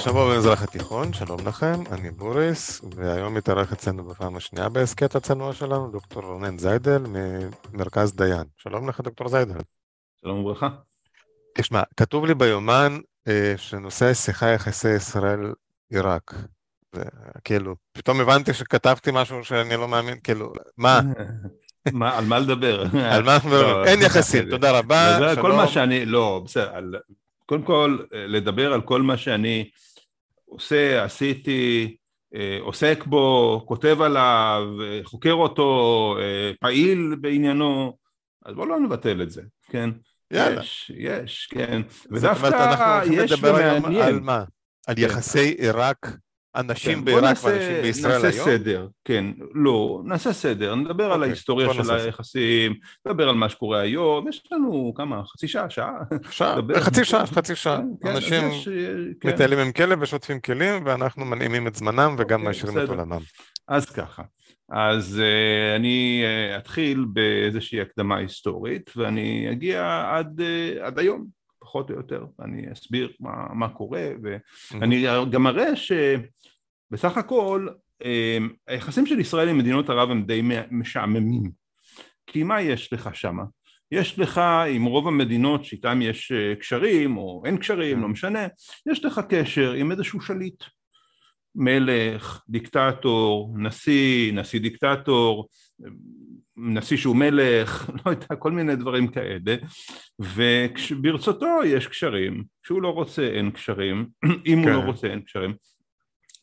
השבוע במזרח התיכון, שלום לכם, אני בוריס, והיום מתארח אצלנו בפעם השנייה בהסכת הצנוע שלנו, דוקטור רונן זיידל ממרכז דיין. שלום לך, דוקטור זיידל. שלום וברכה. תשמע, כתוב לי ביומן אה, שנושא השיחה יחסי ישראל-עיראק. כאילו, פתאום הבנתי שכתבתי משהו שאני לא מאמין, כאילו, מה? מה, על מה לדבר? על מה מדברים? לא, אין יחסים, תודה רבה, שלום. כל מה שאני, לא, בסדר, קודם כל, לדבר על כל מה שאני עושה, עשיתי, אה, עוסק בו, כותב עליו, חוקר אותו, אה, פעיל בעניינו, אז בואו לא נבטל את זה, כן? יאללה. יש, יש, כן. ודווקא יש ומעניין. על מה? על כן. יחסי עיראק אנשים כן, בעיראק ואנשים בישראל נעשה היום? נעשה סדר, כן, לא, נעשה סדר, נדבר okay, על אוקיי, ההיסטוריה של היחסים, נדבר על מה שקורה היום, יש לנו כמה, חצי שעה, שעה? שעה, חצי שעה, חצי שעה, כן, כן אנשים יש, כן. מטיילים עם כלב ושוטפים כלים ואנחנו מנעימים את זמנם וגם okay, מאשרים את עולמם. אז ככה, אז uh, אני uh, אתחיל באיזושהי הקדמה היסטורית ואני אגיע עד, uh, עד היום, פחות או יותר, אני אסביר מה, מה קורה ואני גם אראה ש... בסך הכל אמ, היחסים של ישראל עם מדינות ערב הם די משעממים כי מה יש לך שמה? יש לך עם רוב המדינות שאיתן יש אה, קשרים או אין קשרים. לא משנה יש לך קשר עם איזשהו שליט מלך, דיקטטור, נשיא, נשיא דיקטטור, נשיא שהוא מלך, לא יודע, כל מיני דברים כאלה וברצותו יש קשרים, כשהוא לא רוצה אין קשרים, אם כן. הוא לא כן. רוצה אין קשרים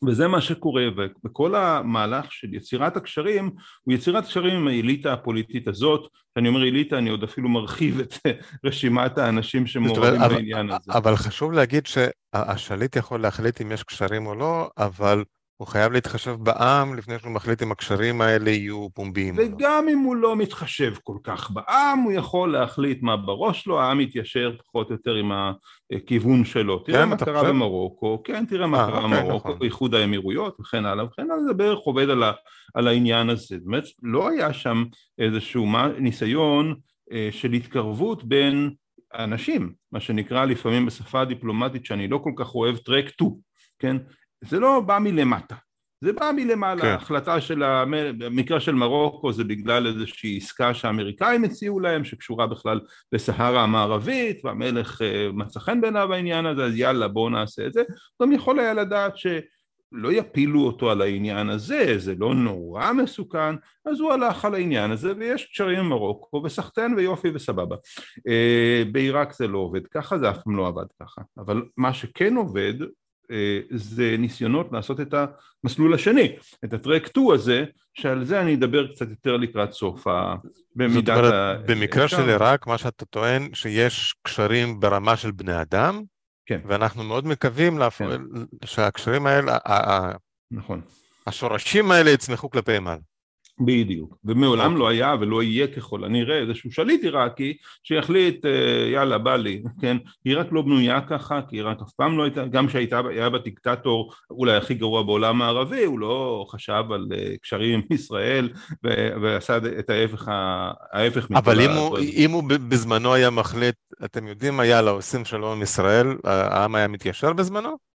וזה מה שקורה, וכל המהלך של יצירת הקשרים הוא יצירת קשרים עם האליטה הפוליטית הזאת, כשאני אומר אליטה אני עוד אפילו מרחיב את רשימת האנשים שמעורבים בעניין הזה. אבל חשוב להגיד שהשליט יכול להחליט אם יש קשרים או לא, אבל הוא חייב להתחשב בעם לפני שהוא מחליט אם הקשרים האלה יהיו פומביים. וגם אם הוא לא מתחשב כל כך בעם, הוא יכול להחליט מה בראש לו, העם יתיישר פחות או יותר עם הכיוון שלו. תראה כן, מה קרה? במרוקו, כן, תראה מה אה, קרה אוקיי, במרוקו, נכון. איחוד האמירויות וכן הלאה וכן הלאה, זה בערך עובד על, ה, על העניין הזה. זאת אומרת, לא היה שם איזשהו ניסיון אה, של התקרבות בין אנשים, מה שנקרא לפעמים בשפה הדיפלומטית שאני לא כל כך אוהב טרק טו, כן? זה לא בא מלמטה, זה בא מלמעלה, כן. החלטה של, המקרה של מרוקו זה בגלל איזושהי עסקה שהאמריקאים הציעו להם שקשורה בכלל לסהרה המערבית והמלך אה, מצא חן בעיניו העניין הזה אז יאללה בואו נעשה את זה, גם יכול היה לדעת שלא יפילו אותו על העניין הזה, זה לא נורא מסוכן, אז הוא הלך על העניין הזה ויש קשרים עם מרוקו וסחטיין ויופי וסבבה. אה, בעיראק זה לא עובד ככה, זה אף פעם לא עבד ככה, אבל מה שכן עובד זה ניסיונות לעשות את המסלול השני, את הטרק 2 הזה, שעל זה אני אדבר קצת יותר לקראת סוף במידת זאת אומרת, ה... במקרה של עיראק, מה שאתה טוען, שיש קשרים ברמה של בני אדם, כן. ואנחנו מאוד מקווים להפ... כן. שהקשרים האלה, נכון. השורשים האלה יצמחו כלפי מעלה. בדיוק, ומעולם לא היה ולא יהיה ככל הנראה איזשהו שליט עיראקי שיחליט אה, יאללה בא לי, כן, עיראק לא בנויה ככה כי עיראק אף פעם לא הייתה, גם כשהיה בה דיקטטור אולי הכי גרוע בעולם הערבי הוא לא חשב על אה, קשרים עם ישראל ועשה את ההפך, ההפך אבל אם הוא, אם הוא בזמנו היה מחליט, אתם יודעים יאללה עושים שלום עם ישראל, העם היה מתיישר בזמנו?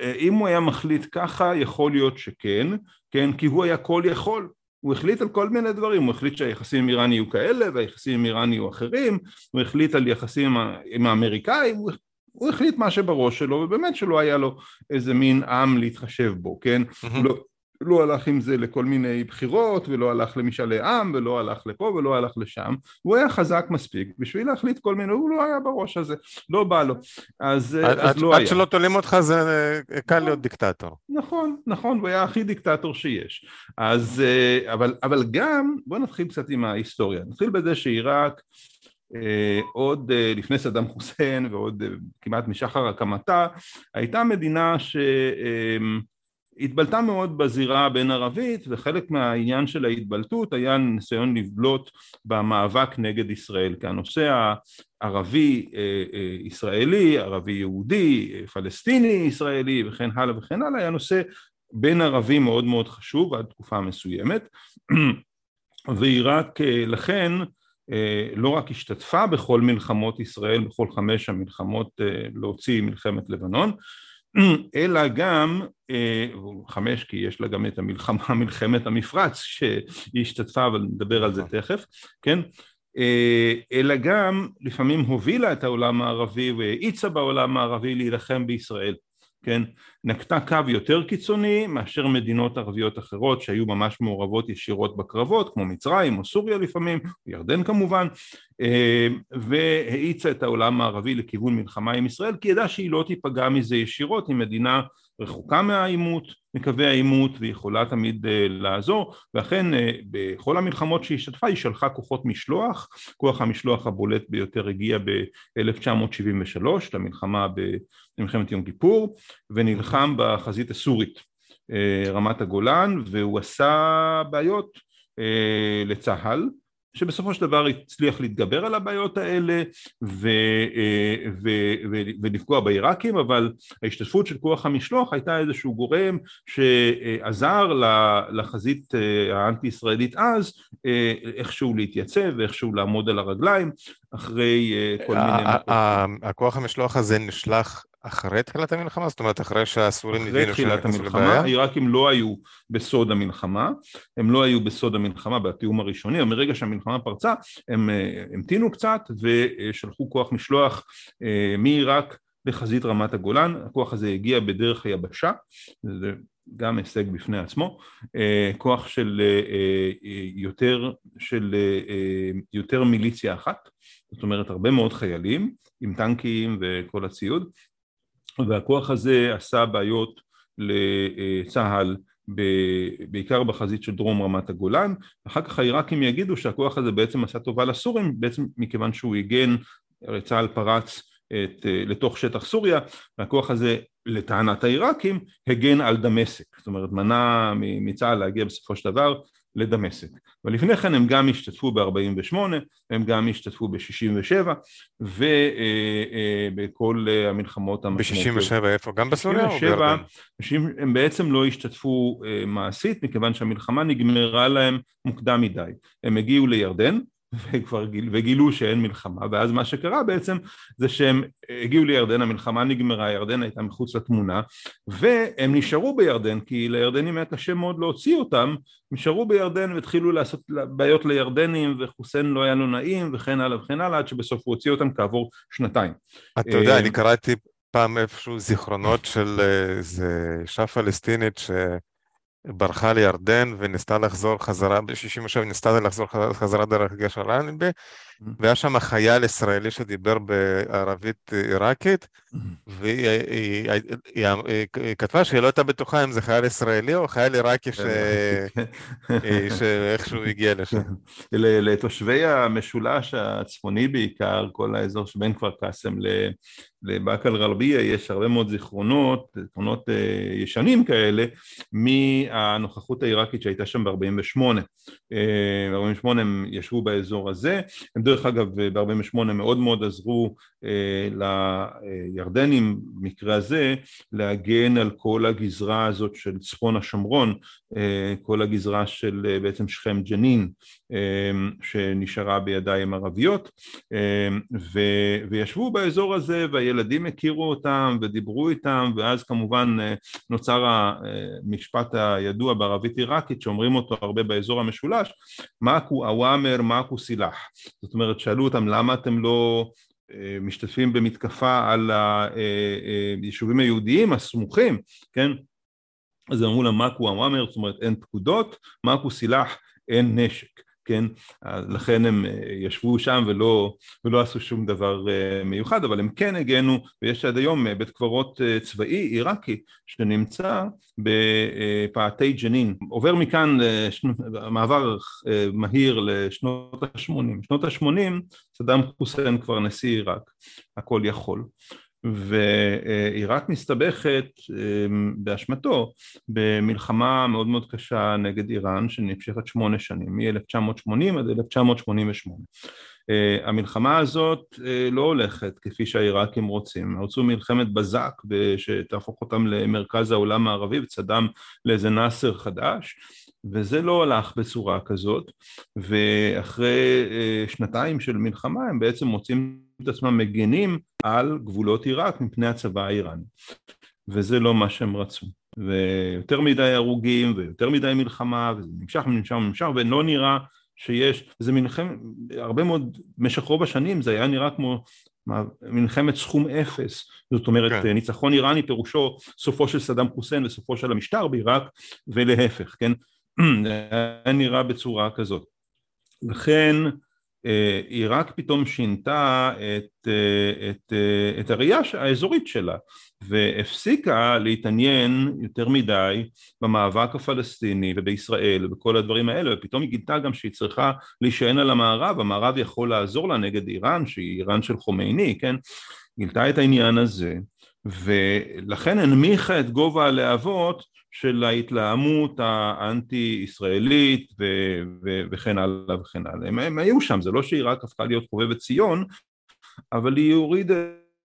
אה, אם הוא היה מחליט ככה יכול להיות שכן, כן, כי הוא היה כל יכול הוא החליט על כל מיני דברים, הוא החליט שהיחסים עם איראן יהיו כאלה והיחסים עם איראן יהיו אחרים, הוא החליט על יחסים עם האמריקאים, הוא, הוא החליט מה שבראש שלו ובאמת שלא היה לו איזה מין עם להתחשב בו, כן? Mm-hmm. לא, לא הלך עם זה לכל מיני בחירות ולא הלך למשאלי עם ולא הלך לפה ולא הלך לשם. הוא היה חזק מספיק בשביל להחליט כל מיני הוא לא היה בראש הזה לא בא לו. אז, עד, אז עד, לא עד היה. שלא תולים אותך זה קל להיות דיקטטור. נכון נכון הוא היה הכי דיקטטור שיש. אז אבל, אבל גם בוא נתחיל קצת עם ההיסטוריה. נתחיל בזה שעיראק עוד לפני סדאם חוסיין ועוד כמעט משחר הקמתה הייתה מדינה ש התבלטה מאוד בזירה הבין ערבית וחלק מהעניין של ההתבלטות היה ניסיון לבלוט במאבק נגד ישראל כי הנושא הערבי אה, אה, ישראלי, ערבי יהודי, אה, פלסטיני ישראלי וכן הלאה וכן הלאה היה נושא בין ערבי מאוד מאוד חשוב עד תקופה מסוימת. ועיראק לכן לא רק השתתפה בכל מלחמות ישראל, בכל חמש המלחמות להוציא מלחמת לבנון אלא גם, אה, חמש כי יש לה גם את המלחמה, מלחמת המפרץ שהיא השתתפה, אבל נדבר על זה נכון. תכף, כן? אה, אלא גם לפעמים הובילה את העולם הערבי והאיצה בעולם הערבי להילחם בישראל כן, נקטה קו יותר קיצוני מאשר מדינות ערביות אחרות שהיו ממש מעורבות ישירות בקרבות כמו מצרים או סוריה לפעמים, ירדן כמובן אה, והאיצה את העולם הערבי לכיוון מלחמה עם ישראל כי ידעה שהיא לא תיפגע מזה ישירות, היא מדינה רחוקה מהעימות, מקווי העימות ויכולה תמיד uh, לעזור. ואכן uh, בכל המלחמות שהיא השתתפה היא שלחה כוחות משלוח, כוח המשלוח הבולט ביותר הגיע ב-1973 למלחמה במלחמת יום כיפור ונלחם בחזית הסורית uh, רמת הגולן והוא עשה בעיות uh, לצה"ל שבסופו של דבר הצליח להתגבר על הבעיות האלה ו, אה, ו, ו, ולפגוע בעיראקים, אבל ההשתתפות של כוח המשלוח הייתה איזשהו גורם שעזר לחזית אה, האנטי ישראלית אז אה, איכשהו להתייצב ואיכשהו לעמוד על הרגליים אחרי כל מיני... הכוח המשלוח הזה נשלח אחרי תחילת המלחמה? זאת אומרת, אחרי שהסורים הבינו שהם נכנסו לבעיה? העיראקים לא היו בסוד המלחמה, הם לא היו בסוד המלחמה בתיאום הראשוני, אבל מרגע שהמלחמה פרצה, הם אה, המתינו קצת ושלחו כוח משלוח אה, מעיראק לחזית רמת הגולן, הכוח הזה הגיע בדרך היבשה, זה גם הישג בפני עצמו, אה, כוח של יותר, של יותר מיליציה אחת, זאת אומרת הרבה מאוד חיילים עם טנקים וכל הציוד והכוח הזה עשה בעיות לצה"ל בעיקר בחזית של דרום רמת הגולן, אחר כך העיראקים יגידו שהכוח הזה בעצם עשה טובה לסורים בעצם מכיוון שהוא הגן, הרי צה"ל פרץ את, לתוך שטח סוריה והכוח הזה לטענת העיראקים הגן על דמשק, זאת אומרת מנע מצה"ל להגיע בסופו של דבר לדמשק. אבל לפני כן הם גם השתתפו ב-48, הם גם השתתפו ב-67 ובכל אה, המלחמות המשמעותיות. ב-67 איפה? גם בסוריה או בירדן? הם בעצם לא השתתפו אה, מעשית מכיוון שהמלחמה נגמרה להם מוקדם מדי. הם הגיעו לירדן וכבר גיל, וגילו שאין מלחמה ואז מה שקרה בעצם זה שהם הגיעו לירדן המלחמה נגמרה ירדן הייתה מחוץ לתמונה והם נשארו בירדן כי לירדנים היה קשה מאוד להוציא אותם נשארו בירדן והתחילו לעשות בעיות לירדנים וחוסיין לא היה לו נעים וכן הלאה וכן הלאה עד שבסוף הוא הוציא אותם כעבור שנתיים. אתה יודע אני קראתי פעם איפשהו זיכרונות של איזה אישה פלסטינית ש... ברחה לירדן וניסתה לחזור חזרה, ב-67 ניסתה לחזור חזרה דרך גשר אלנבי. והיה שם חייל ישראלי שדיבר בערבית עיראקית, mm-hmm. והיא היא, היא, היא, כתבה שהיא לא הייתה בטוחה אם זה חייל ישראלי או חייל עיראקי. כן. אה, שאיכשהו הגיע לשם. לתושבי המשולש הצפוני בעיקר, כל האזור שבין כפר קאסם לבאקה אל-גרבייה יש הרבה מאוד זיכרונות, זיכרונות אה, ישנים כאלה, מהנוכחות העיראקית שהייתה שם ב-48. אה, ב-48 הם ישבו באזור הזה, הם דרך אגב ב-48 מאוד מאוד עזרו אה, לירדנים במקרה הזה להגן על כל הגזרה הזאת של צפון השומרון, כל הגזרה של בעצם שכם ג'נין שנשארה בידיים ערביות וישבו באזור הזה והילדים הכירו אותם ודיברו איתם ואז כמובן נוצר המשפט הידוע בערבית עיראקית שאומרים אותו הרבה באזור המשולש מאקו אוואמר מאקו סילח זאת אומרת שאלו אותם למה אתם לא אה, משתתפים במתקפה על היישובים היהודיים הסמוכים? כן? אז אמרו לה מאקו אוואמר זאת אומרת אין פקודות מאקו סילח אין נשק כן? לכן הם אה, ישבו שם ולא, ולא עשו שום דבר אה, מיוחד, אבל הם כן הגנו, ויש עד היום אה, בית קברות צבאי עיראקי שנמצא בפאתי ג'נין. עובר מכאן מעבר מהיר לשנות ה-80. שנות ה-80 סדאם חוסיין כבר נשיא עיראק, הכל יכול. ועיראק מסתבכת אמ, באשמתו במלחמה מאוד מאוד קשה נגד איראן שנמשכת שמונה שנים, מ-1980 עד 1988. Uh, המלחמה הזאת uh, לא הולכת כפי שהעיראקים רוצים, רצו מלחמת בזק שתהפוך אותם למרכז העולם הערבי וצדם לאיזה נאסר חדש וזה לא הלך בצורה כזאת ואחרי uh, שנתיים של מלחמה הם בעצם מוצאים את עצמם מגנים על גבולות עיראק מפני הצבא האיראני וזה לא מה שהם רצו. ויותר מדי הרוגים ויותר מדי מלחמה וזה נמשך ונמשך ונמשך ולא נראה שיש, זה מלחמת, הרבה מאוד, במשך רוב השנים זה היה נראה כמו מלחמת סכום אפס, זאת אומרת כן. ניצחון איראני פירושו סופו של סדאם חוסיין וסופו של המשטר בעיראק ולהפך, כן? זה היה נראה בצורה כזאת. לכן אה, עיראק פתאום שינתה את, אה, את, אה, את הראייה האזורית שלה והפסיקה להתעניין יותר מדי במאבק הפלסטיני ובישראל ובכל הדברים האלה ופתאום היא גילתה גם שהיא צריכה להישען על המערב, המערב יכול לעזור לה נגד איראן שהיא איראן של חומייני, כן? גילתה את העניין הזה ולכן הנמיכה את גובה הלהבות של ההתלהמות האנטי-ישראלית ו- ו- וכן הלאה וכן הלאה. הם, הם היו שם, זה לא שהיא רק הפכה להיות חובבת ציון, אבל היא הורידה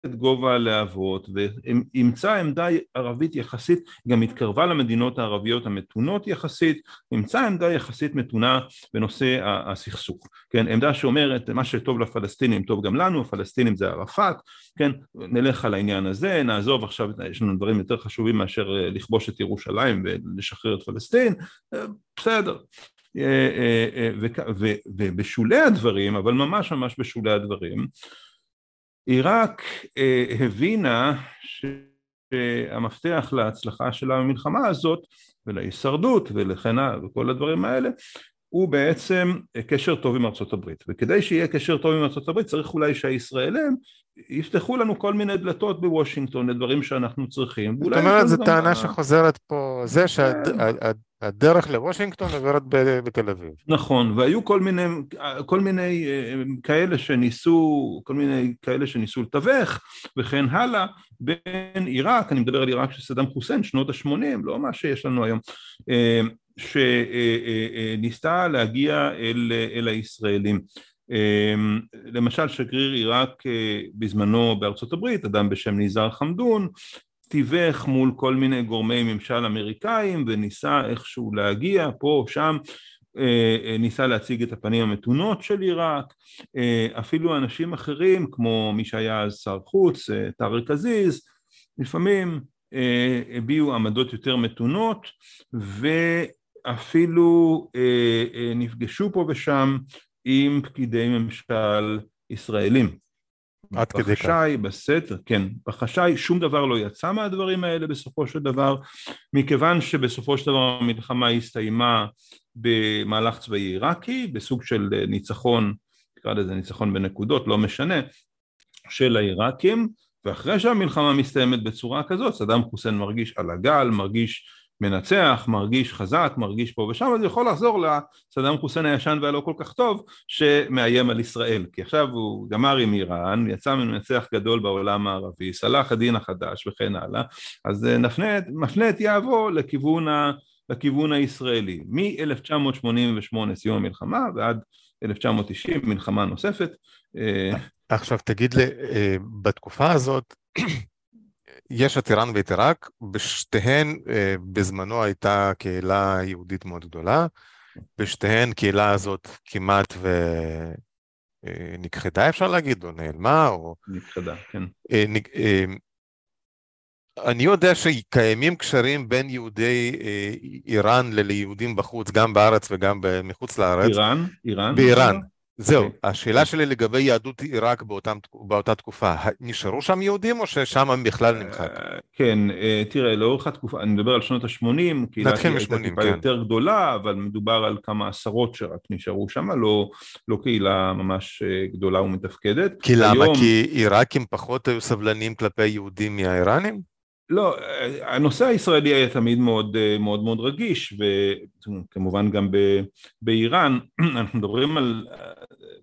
את גובה הלהבות ואימצה עמדה ערבית יחסית, גם התקרבה למדינות הערביות המתונות יחסית, אימצה עמדה יחסית מתונה בנושא הסכסוך, כן, עמדה שאומרת מה שטוב לפלסטינים טוב גם לנו, הפלסטינים זה ערפאת, כן, נלך על העניין הזה, נעזוב עכשיו, יש לנו דברים יותר חשובים מאשר אה, לכבוש את ירושלים ולשחרר את פלסטין, אה, בסדר, אה, ובשולי הדברים, אבל ממש ממש בשולי הדברים, עיראק אה, הבינה שהמפתח להצלחה של המלחמה הזאת ולהישרדות ולכן וכל הדברים האלה הוא בעצם קשר טוב עם ארצות הברית וכדי שיהיה קשר טוב עם ארצות הברית צריך אולי שהישראלים יפתחו לנו כל מיני דלתות בוושינגטון לדברים שאנחנו צריכים. זאת אומרת זו טענה שחוזרת פה זה שהדרך לוושינגטון עוברת בתל אביב. נכון והיו כל מיני כל מיני אה, כאלה שניסו כל מיני כאלה שניסו לתווך וכן הלאה בין עיראק אני מדבר על עיראק של סדאם חוסיין שנות ה-80 לא מה שיש לנו היום אה, שניסתה להגיע אל, אל הישראלים. אמ, למשל שגריר עיראק אה, בזמנו בארצות הברית, אדם בשם ניזר חמדון, תיווך מול כל מיני גורמי ממשל אמריקאים וניסה איכשהו להגיע פה, שם, אה, אה, ניסה להציג את הפנים המתונות של עיראק, אפילו אנשים אחרים כמו מי שהיה אז שר חוץ, טארק עזיז, לפעמים הביעו עמדות יותר מתונות ואפילו נפגשו פה ושם עם פקידי ממשל ישראלים. עד כדי כך. בחשאי, בסתר, כן, בחשאי שום דבר לא יצא מהדברים האלה בסופו של דבר, מכיוון שבסופו של דבר המלחמה הסתיימה במהלך צבאי עיראקי, בסוג של ניצחון, נקרא לזה ניצחון בנקודות, לא משנה, של העיראקים, ואחרי שהמלחמה מסתיימת בצורה כזאת, סדאם חוסיין מרגיש על הגל, מרגיש מנצח, מרגיש חזק, מרגיש פה ושם, אז יכול לחזור לסדאם חוסיין הישן והלא כל כך טוב שמאיים על ישראל, כי עכשיו הוא גמר עם איראן, יצא מנצח גדול בעולם הערבי, סלח הדין החדש וכן הלאה, אז אה, נפנה, מפנה את יהבו לכיוון, ה, לכיוון הישראלי, מ-1988 סיום המלחמה ועד 1990 מלחמה נוספת. אה, עכשיו תגיד לי, אה, בתקופה הזאת יש את איראן ואת עיראק, בשתיהן אה, בזמנו הייתה קהילה יהודית מאוד גדולה, בשתיהן קהילה הזאת כמעט ונכחדה אה, אפשר להגיד, או נעלמה, או... נכחדה, כן. אה, אני יודע שקיימים קשרים בין יהודי איראן ליהודים בחוץ, גם בארץ וגם מחוץ לארץ. איראן? איראן? באיראן. זהו, okay. אוקיי. השאלה שלי לגבי יהדות עיראק באותם, באותה תקופה, נשארו שם יהודים או ששם בכלל נמחק? Uh, כן, uh, תראה, לאורך התקופה, אני מדבר על שנות ה-80, קהילה הייתה טיפה כן. יותר גדולה, אבל מדובר על כמה עשרות שרק נשארו שם, לא, לא קהילה ממש uh, גדולה ומתפקדת. כי למה? היום... כי עיראקים פחות היו סבלניים כלפי יהודים מהאיראנים? לא, הנושא הישראלי היה תמיד מאוד מאוד, מאוד רגיש וכמובן גם ב, באיראן אנחנו מדברים על,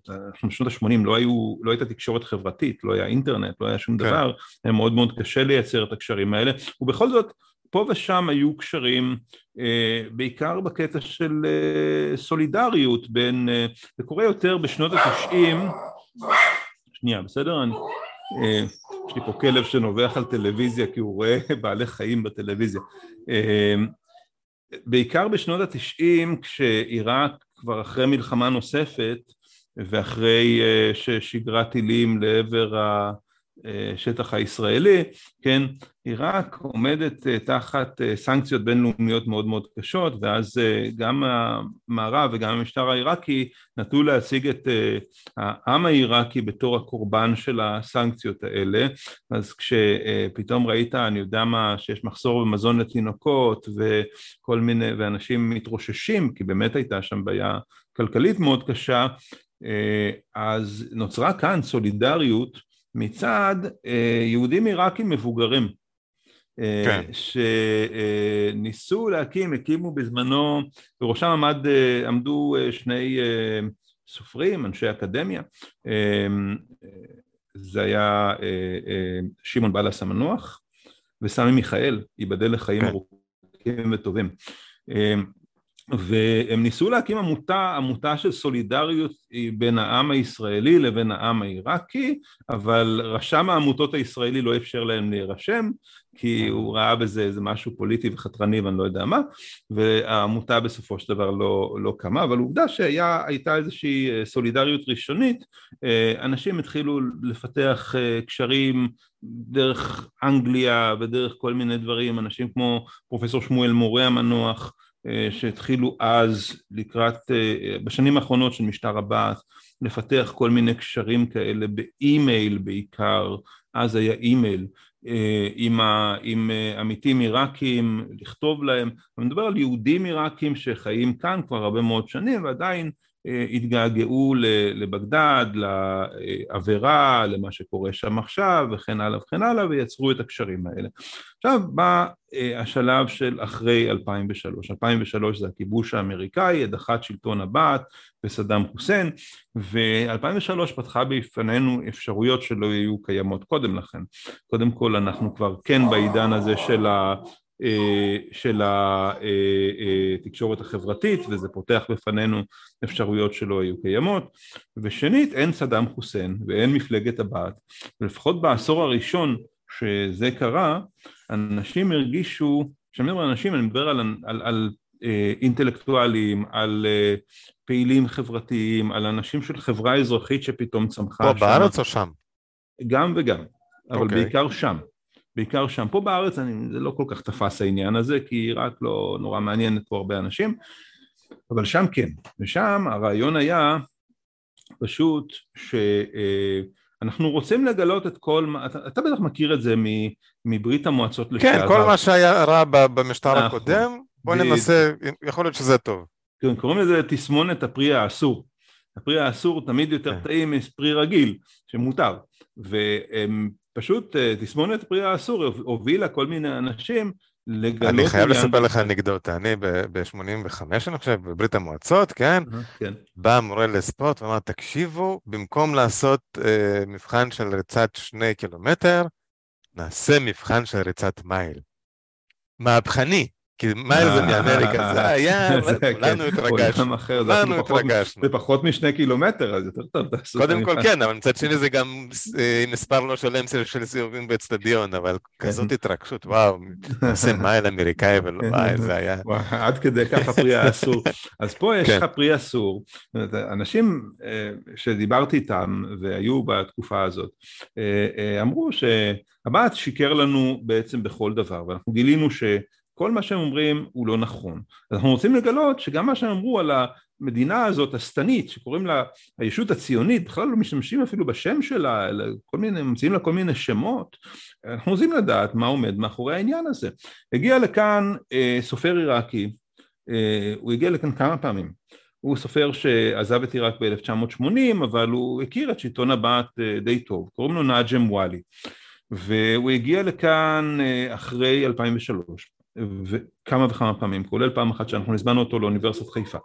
אנחנו בשנות ה-80 לא, לא הייתה תקשורת חברתית, לא היה אינטרנט, לא היה שום כן. דבר, היה מאוד מאוד קשה לייצר את הקשרים האלה ובכל זאת פה ושם היו קשרים בעיקר בקטע של סולידריות בין, זה קורה יותר בשנות ה-90 שנייה בסדר? אני יש לי פה כלב שנובח על טלוויזיה כי הוא רואה בעלי חיים בטלוויזיה. בעיקר בשנות התשעים כשעיראק כבר אחרי מלחמה נוספת ואחרי אה, ששיגרה טילים לעבר השטח הישראלי, כן, עיראק עומדת אה, תחת אה, סנקציות בינלאומיות מאוד מאוד קשות ואז אה, גם המערב וגם המשטר העיראקי נטו להציג את העם העיראקי בתור הקורבן של הסנקציות האלה. אז כשפתאום ראית אני יודע מה שיש מחסור במזון לתינוקות וכל מיני ואנשים מתרוששים כי באמת הייתה שם בעיה כלכלית מאוד קשה אז נוצרה כאן סולידריות מצד יהודים עיראקים מבוגרים כן. שניסו להקים, הקימו בזמנו, בראשם עמד, עמדו שני סופרים, אנשי אקדמיה, זה היה שמעון בלס המנוח וסמי מיכאל, ייבדל לחיים כן. ארוכים וטובים. והם ניסו להקים עמותה, עמותה של סולידריות בין העם הישראלי לבין העם העיראקי, אבל רשם העמותות הישראלי לא אפשר להם להירשם, כי הוא ראה בזה איזה משהו פוליטי וחתרני ואני לא יודע מה, והעמותה בסופו של דבר לא, לא קמה, אבל עובדה שהייתה איזושהי אה, סולידריות ראשונית, אה, אנשים התחילו לפתח אה, קשרים דרך אנגליה ודרך כל מיני דברים, אנשים כמו פרופסור שמואל מורה המנוח, אה, שהתחילו אז לקראת, אה, בשנים האחרונות של משטר הבעת' לפתח כל מיני קשרים כאלה באימייל בעיקר, אז היה אימייל, אה, עם, ה, עם עמיתים עיראקים, לכתוב להם, אני מדבר על יהודים עיראקים שחיים כאן כבר הרבה מאוד שנים ועדיין התגעגעו לבגדד, לעבירה, למה שקורה שם עכשיו וכן הלאה וכן הלאה ויצרו את הקשרים האלה. עכשיו בא אה, השלב של אחרי 2003, 2003 זה הכיבוש האמריקאי, הדחת שלטון הבעת' וסדאם חוסיין ו-2003 פתחה בפנינו אפשרויות שלא היו קיימות קודם לכן. קודם כל אנחנו כבר כן בעידן הזה של ה... אה, של התקשורת אה, החברתית וזה פותח בפנינו אפשרויות שלא היו קיימות ושנית אין סדאם חוסיין ואין מפלגת הבת ולפחות בעשור הראשון שזה קרה אנשים הרגישו, כשאני מדבר על אנשים אני מדבר על, על, על אה, אינטלקטואלים, על פעילים חברתיים, על אנשים של חברה אזרחית שפתאום צמחה פה בארץ או שם? גם וגם, אבל okay. אוקיי. בעיקר שם בעיקר שם. פה בארץ אני, זה לא כל כך תפס העניין הזה, כי רק לא נורא מעניינת פה הרבה אנשים, אבל שם כן. ושם הרעיון היה פשוט שאנחנו רוצים לגלות את כל, מה, אתה, אתה בטח מכיר את זה מברית המועצות לשעבר. כן, כל מה שהיה רע במשטר נכון, הקודם, בוא ננסה, יכול להיות שזה טוב. כן, קוראים לזה תסמונת הפרי האסור. הפרי האסור תמיד יותר כן. טעים מפרי רגיל, שמותר. והם פשוט אה, תסמונת פרי האסור הובילה כל מיני אנשים לגלות... אני חייב לספר לך אנקדוטה, אני ב-85 אני חושב, בברית המועצות, כן? כן. בא מורה לספורט ואמר, תקשיבו, במקום לעשות אה, מבחן של ריצת שני קילומטר, נעשה מבחן של ריצת מייל. מהפכני. כי מייל זה מאמריקה, זה היה, כולנו התרגשנו, כולנו התרגשנו. זה פחות משני קילומטר, אז יותר טוב תעשו. קודם כל כן, אבל מצד שני זה גם אה, מספר לא שלם של סיבובים באצטדיון, אבל כן. כזאת התרגשות, וואו, עושה מייל אמריקאי ולא, וואי, זה היה... עד כדי ככה פרי אסור. אז פה יש כן. לך פרי אסור, אנשים אה, שדיברתי איתם והיו בתקופה הזאת, אה, אמרו שהבעט שיקר לנו בעצם בכל דבר, ואנחנו גילינו ש... כל מה שהם אומרים הוא לא נכון. אנחנו רוצים לגלות שגם מה שהם אמרו על המדינה הזאת השטנית שקוראים לה הישות הציונית בכלל לא משתמשים אפילו בשם שלה אלא כל מיני, ממציאים לה כל מיני שמות אנחנו רוצים לדעת מה עומד מאחורי העניין הזה. הגיע לכאן אה, סופר עיראקי אה, הוא הגיע לכאן כמה פעמים הוא סופר שעזב את עיראק ב-1980 אבל הוא הכיר את שלטון הבעת אה, די טוב קוראים לו נאג'ם וואלי והוא הגיע לכאן אה, אחרי 2003 וכמה וכמה פעמים, כולל פעם אחת שאנחנו הזמנו אותו לאוניברסיטת חיפה.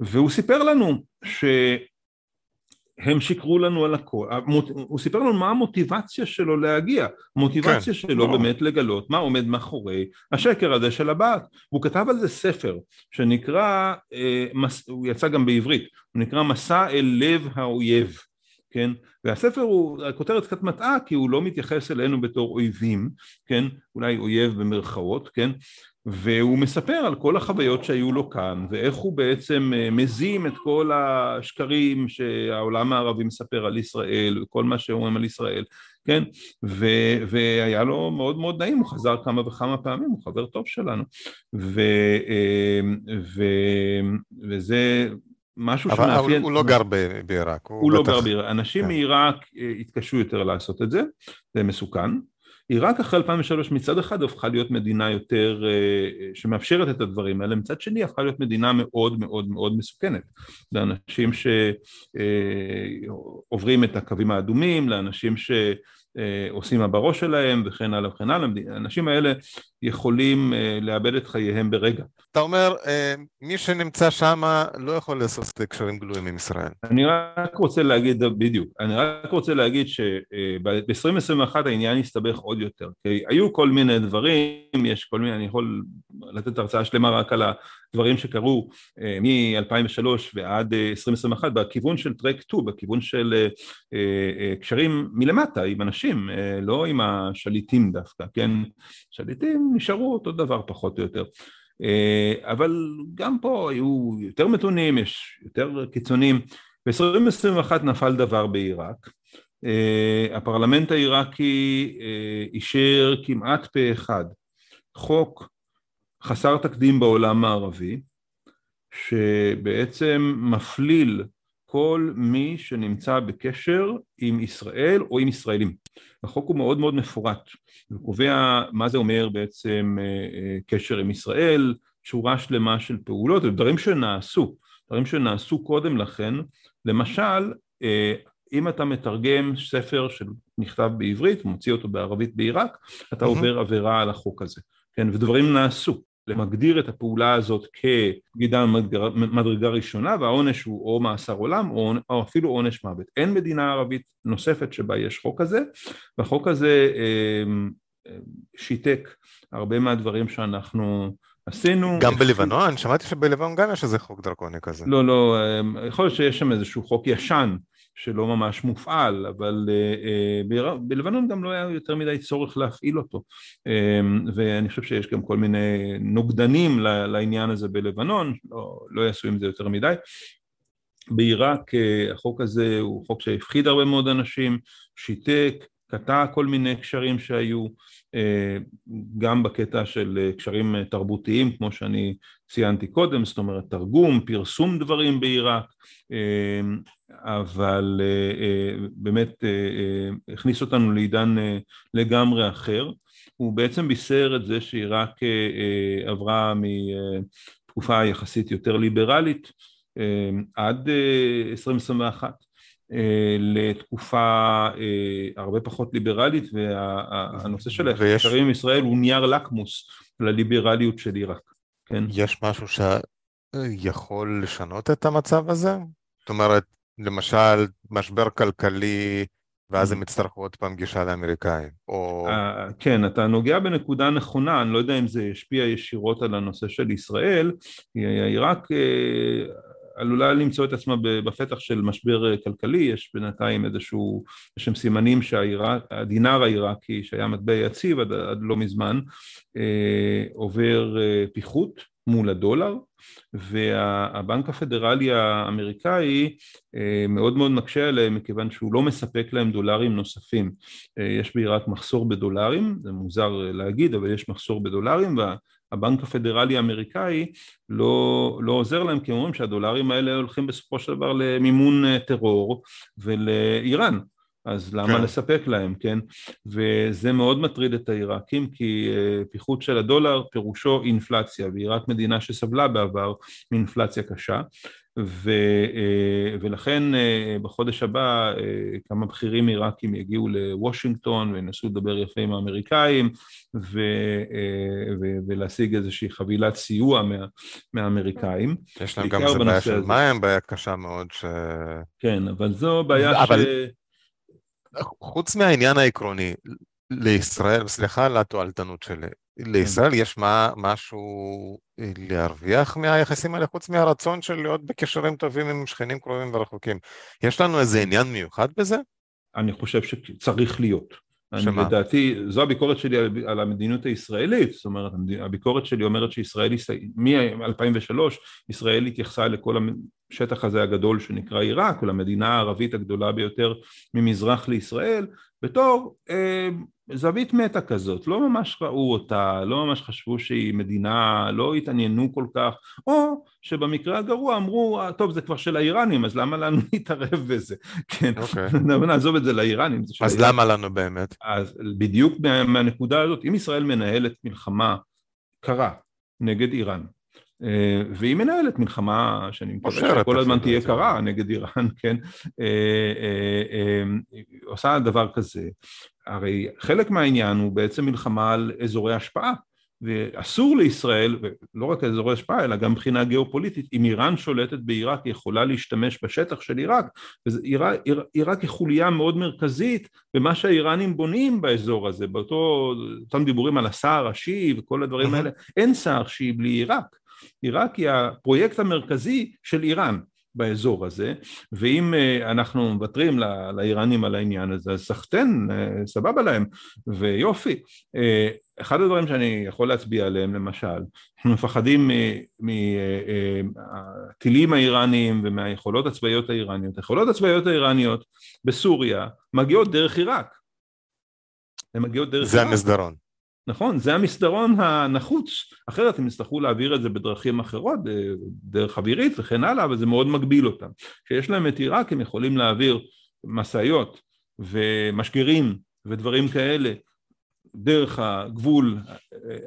והוא סיפר לנו שהם שיקרו לנו על הכל, הוא סיפר לנו מה המוטיבציה שלו להגיע, המוטיבציה כן, שלו לא. באמת לגלות מה עומד מאחורי השקר הזה של הבת. הוא כתב על זה ספר שנקרא, אה, הוא יצא גם בעברית, הוא נקרא מסע אל לב האויב. כן? והספר הוא, הכותרת קצת מטעה כי הוא לא מתייחס אלינו בתור אויבים, כן? אולי אויב במרכאות, כן? והוא מספר על כל החוויות שהיו לו כאן ואיך הוא בעצם אה, מזים את כל השקרים שהעולם הערבי מספר על ישראל וכל מה שאומרים על ישראל, כן? ו, והיה לו מאוד מאוד נעים, הוא חזר כמה וכמה פעמים, הוא חבר טוב שלנו ו, אה, ו, וזה משהו שמאפיין... אבל הוא לא גר בעיראק. הוא, הוא לא גר בעיראק. אנשים כן. מעיראק אה, התקשו יותר לעשות את זה, זה מסוכן. עיראק אחרי 2003 מצד אחד הפכה להיות מדינה יותר אה, שמאפשרת את הדברים האלה, מצד שני הפכה להיות מדינה מאוד מאוד מאוד מסוכנת לאנשים שעוברים אה, את הקווים האדומים, לאנשים ש... אה, עושים מה בראש שלהם וכן הלאה וכן הלאה, האנשים האלה יכולים אה, לאבד את חייהם ברגע. אתה אומר, אה, מי שנמצא שם לא יכול לעשות קשרים גלויים עם ישראל. אני רק רוצה להגיד, בדיוק, אני רק רוצה להגיד שב-2021 העניין הסתבך עוד יותר, כי היו כל מיני דברים, יש כל מיני, אני יכול לתת הרצאה שלמה רק על דברים שקרו אה, מ-2003 ועד 2021 אה, בכיוון של טרק 2, בכיוון של אה, קשרים מלמטה עם אנשים, לא עם השליטים דווקא, כן? שליטים נשארו אותו דבר פחות או יותר. אבל גם פה היו יותר מתונים, יש יותר קיצונים. ב-2021 נפל דבר בעיראק. הפרלמנט העיראקי אישר כמעט פה אחד חוק חסר תקדים בעולם הערבי, שבעצם מפליל כל מי שנמצא בקשר עם ישראל או עם ישראלים. החוק הוא מאוד מאוד מפורט, הוא קובע מה זה אומר בעצם אה, אה, קשר עם ישראל, שורה שלמה של פעולות, דברים שנעשו, דברים שנעשו קודם לכן, למשל אה, אם אתה מתרגם ספר שנכתב בעברית, מוציא אותו בערבית בעיראק, אתה עובר עבירה על החוק הזה, כן, ודברים נעשו. למגדיר את הפעולה הזאת כבגידה מדרגה ראשונה והעונש הוא או מאסר עולם או, או אפילו עונש מוות. אין מדינה ערבית נוספת שבה יש חוק כזה והחוק הזה אה, שיתק הרבה מהדברים שאנחנו עשינו. גם בלבנון? שמעתי שבלבנון גם יש איזה חוק דרקוני כזה. לא, לא, אה, יכול להיות שיש שם איזשהו חוק ישן שלא ממש מופעל, אבל uh, uh, בלבנון גם לא היה יותר מדי צורך להפעיל אותו, um, ואני חושב שיש גם כל מיני נוגדנים לעניין הזה בלבנון, לא, לא יעשו עם זה יותר מדי. בעיראק uh, החוק הזה הוא חוק שהפחיד הרבה מאוד אנשים, שיתק, קטע כל מיני קשרים שהיו, גם בקטע של קשרים תרבותיים כמו שאני ציינתי קודם, זאת אומרת תרגום, פרסום דברים בעיראק, אבל אה, אה, באמת אה, הכניס אותנו לעידן לגמרי אחר. הוא בעצם בישר את זה שעיראק עברה מתקופה יחסית יותר ליברלית עד 2021 לתקופה הרבה פחות ליברלית והנושא של הקשרים עם ישראל הוא נייר לקמוס לליברליות של עיראק. כן? יש משהו שיכול לשנות את המצב הזה? זאת אומרת, למשל, משבר כלכלי, ואז הם יצטרכו עוד פעם גישה לאמריקאים, או... אה, כן, אתה נוגע בנקודה נכונה, אני לא יודע אם זה ישפיע ישירות על הנושא של ישראל, עיראק אה, עלולה למצוא את עצמה בפתח של משבר אה, כלכלי, יש בינתיים איזשהו, יש שם סימנים שהדינר העיראקי, שהיה מטבע יציב עד, עד לא מזמן, עובר פיחות מול הדולר, והבנק הפדרלי האמריקאי אה, מאוד מאוד מקשה עליהם מכיוון שהוא לא מספק להם דולרים נוספים. אה, יש בעיראק מחסור בדולרים, זה מוזר להגיד, אבל יש מחסור בדולרים והבנק הפדרלי האמריקאי לא, לא עוזר להם כי הם אומרים שהדולרים האלה הולכים בסופו של דבר למימון אה, טרור ולאיראן. אז למה כן. לספק להם, כן? וזה מאוד מטריד את העיראקים כי אה, פיחות של הדולר פירושו אינפלציה, ועיראק מדינה שסבלה בעבר מאינפלציה קשה, ו, אה, ולכן אה, בחודש הבא כמה בכירים עיראקים יגיעו לוושינגטון וינסו לדבר יפה עם האמריקאים ו, ו, ולהשיג איזושהי חבילת סיוע מה, מהאמריקאים. יש להם גם איזה בעיה של מים, בעיה קשה מאוד ש... כן, אבל זו בעיה אבל... ש... חוץ מהעניין העקרוני, לישראל, סליחה על התועלתנות שלי, לישראל יש מה, משהו להרוויח מהיחסים האלה, חוץ מהרצון של להיות בקשרים טובים עם שכנים קרובים ורחוקים. יש לנו איזה עניין מיוחד בזה? אני חושב שצריך להיות. שמה? לדעתי, זו הביקורת שלי על, על המדיניות הישראלית, זאת אומרת, הביקורת שלי אומרת שישראל, מ-2003, ישראל התייחסה לכל השטח הזה הגדול שנקרא עיראק, או למדינה הערבית הגדולה ביותר ממזרח לישראל, בתור אה, זווית מטה כזאת, לא ממש ראו אותה, לא ממש חשבו שהיא מדינה, לא התעניינו כל כך, או שבמקרה הגרוע אמרו, אה, טוב זה כבר של האיראנים, אז למה לנו להתערב בזה? כן, okay. אוקיי. נעזוב את זה לאיראנים. זה אז למה לנו באמת? אז בדיוק מהנקודה הזאת, אם ישראל מנהלת מלחמה קרה נגד איראן, אה, והיא מנהלת מלחמה שאני מקווה שכל הזמן תהיה קרה נגד איראן, כן, אה, עושה דבר כזה, הרי חלק מהעניין הוא בעצם מלחמה על אזורי השפעה ואסור לישראל, ולא רק אזורי השפעה אלא גם מבחינה גיאופוליטית, אם איראן שולטת בעיראק היא יכולה להשתמש בשטח של עיראק, ועיראק היא חוליה מאוד מרכזית במה שהאיראנים בונים באזור הזה, באותם דיבורים על הסער השיעי וכל הדברים האלה, אין סער שיעי בלי עיראק, עיראק היא הפרויקט המרכזי של איראן באזור הזה, ואם אה, אנחנו מוותרים לאיראנים על העניין הזה, אז סחטיין, אה, סבבה להם, ויופי. אה, אחד הדברים שאני יכול להצביע עליהם, למשל, אנחנו מפחדים מהטילים האיראניים ומהיכולות הצבאיות האיראניות. היכולות הצבאיות האיראניות בסוריה מגיעות דרך עיראק. הן מגיעות דרך עיראק. זה המסדרון. נכון, זה המסדרון הנחוץ, אחרת הם יצטרכו להעביר את זה בדרכים אחרות, דרך אווירית וכן הלאה, אבל זה מאוד מגביל אותם. כשיש להם את עיראק הם יכולים להעביר משאיות ומשגרים ודברים כאלה דרך הגבול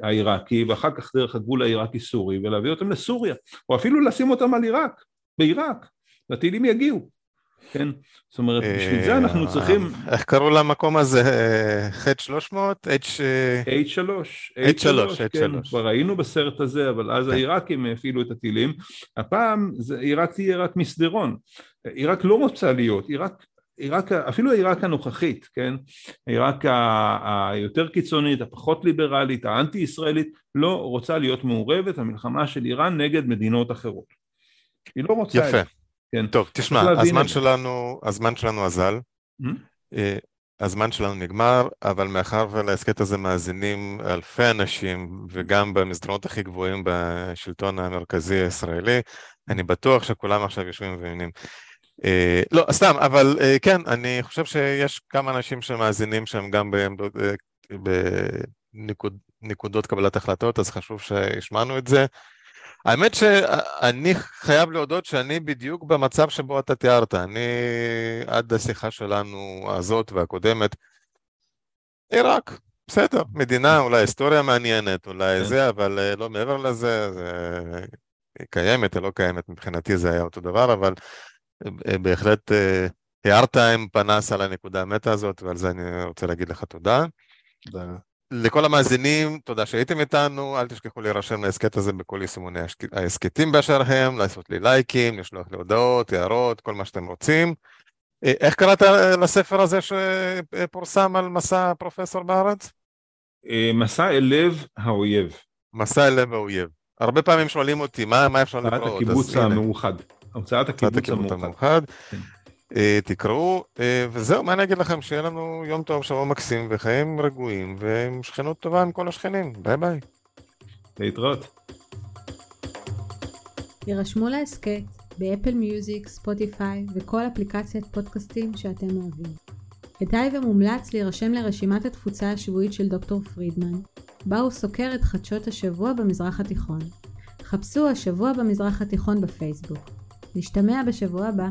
העיראקי ואחר כך דרך הגבול העיראקי-סורי ולהביא אותם לסוריה, או אפילו לשים אותם על עיראק, בעיראק, והטילים יגיעו. כן? זאת אומרת, בשביל זה אנחנו אה, צריכים... איך קראו למקום הזה? ח' 300? H... H3. H3, כן, כבר היינו בסרט הזה, אבל אז כן. העיראקים הפעילו את הטילים. הפעם עיראק תהיה רק מסדרון. עיראק לא רוצה להיות, עיראק... עיראק, אפילו עיראק הנוכחית, כן? עיראק היותר קיצונית, הפחות ליברלית, האנטי-ישראלית, לא רוצה להיות מעורבת, המלחמה של איראן נגד מדינות אחרות. היא לא רוצה יפה. כן. טוב, תשמע, הזמן שלנו, הזמן שלנו אזל. Mm-hmm. אה, הזמן שלנו נגמר, אבל מאחר ולהסכת הזה מאזינים אלפי אנשים, וגם במסדרונות הכי גבוהים בשלטון המרכזי הישראלי, אני בטוח שכולם עכשיו יושבים ומבינים. אה, לא, סתם, אבל אה, כן, אני חושב שיש כמה אנשים שמאזינים שהם גם בעמדות, בנקודות קבלת החלטות, אז חשוב שהשמענו את זה. האמת שאני חייב להודות שאני בדיוק במצב שבו אתה תיארת. אני, עד השיחה שלנו הזאת והקודמת, עיראק, בסדר, מדינה, אולי היסטוריה מעניינת, אולי כן. זה, אבל אה, לא מעבר לזה, זה קיימת או לא קיימת, מבחינתי זה היה אותו דבר, אבל אה, בהחלט אה, הערת עם פנס על הנקודה המטה הזאת, ועל זה אני רוצה להגיד לך תודה. תודה. לכל המאזינים, תודה שהייתם איתנו, אל תשכחו להירשם להסכת הזה בכל יישומוני ההסכתים באשר הם, לעשות לי לייקים, לשלוח לי הודעות, הערות, כל מה שאתם רוצים. אה, איך קראת לספר הזה שפורסם על מסע פרופסור בארץ? אה, מסע אל לב האויב. מסע אל לב האויב. הרבה פעמים שואלים אותי, מה, מה אפשר לקרוא? הוצאת הקיבוץ המאוחד. הוצאת הקיבוץ המאוחד. אה, תקראו, אה, וזהו, מה אני אגיד לכם? שיהיה לנו יום טוב, שבוע מקסים, וחיים רגועים, ועם שכנות טובה עם כל השכנים. ביי ביי. להתראות. יירשמו להסכת באפל מיוזיק, ספוטיפיי וכל אפליקציית פודקאסטים שאתם אוהבים. כדאי ומומלץ להירשם לרשימת התפוצה השבועית של דוקטור פרידמן, בה הוא סוקר את חדשות השבוע במזרח התיכון. חפשו השבוע במזרח התיכון בפייסבוק. נשתמע בשבוע הבא.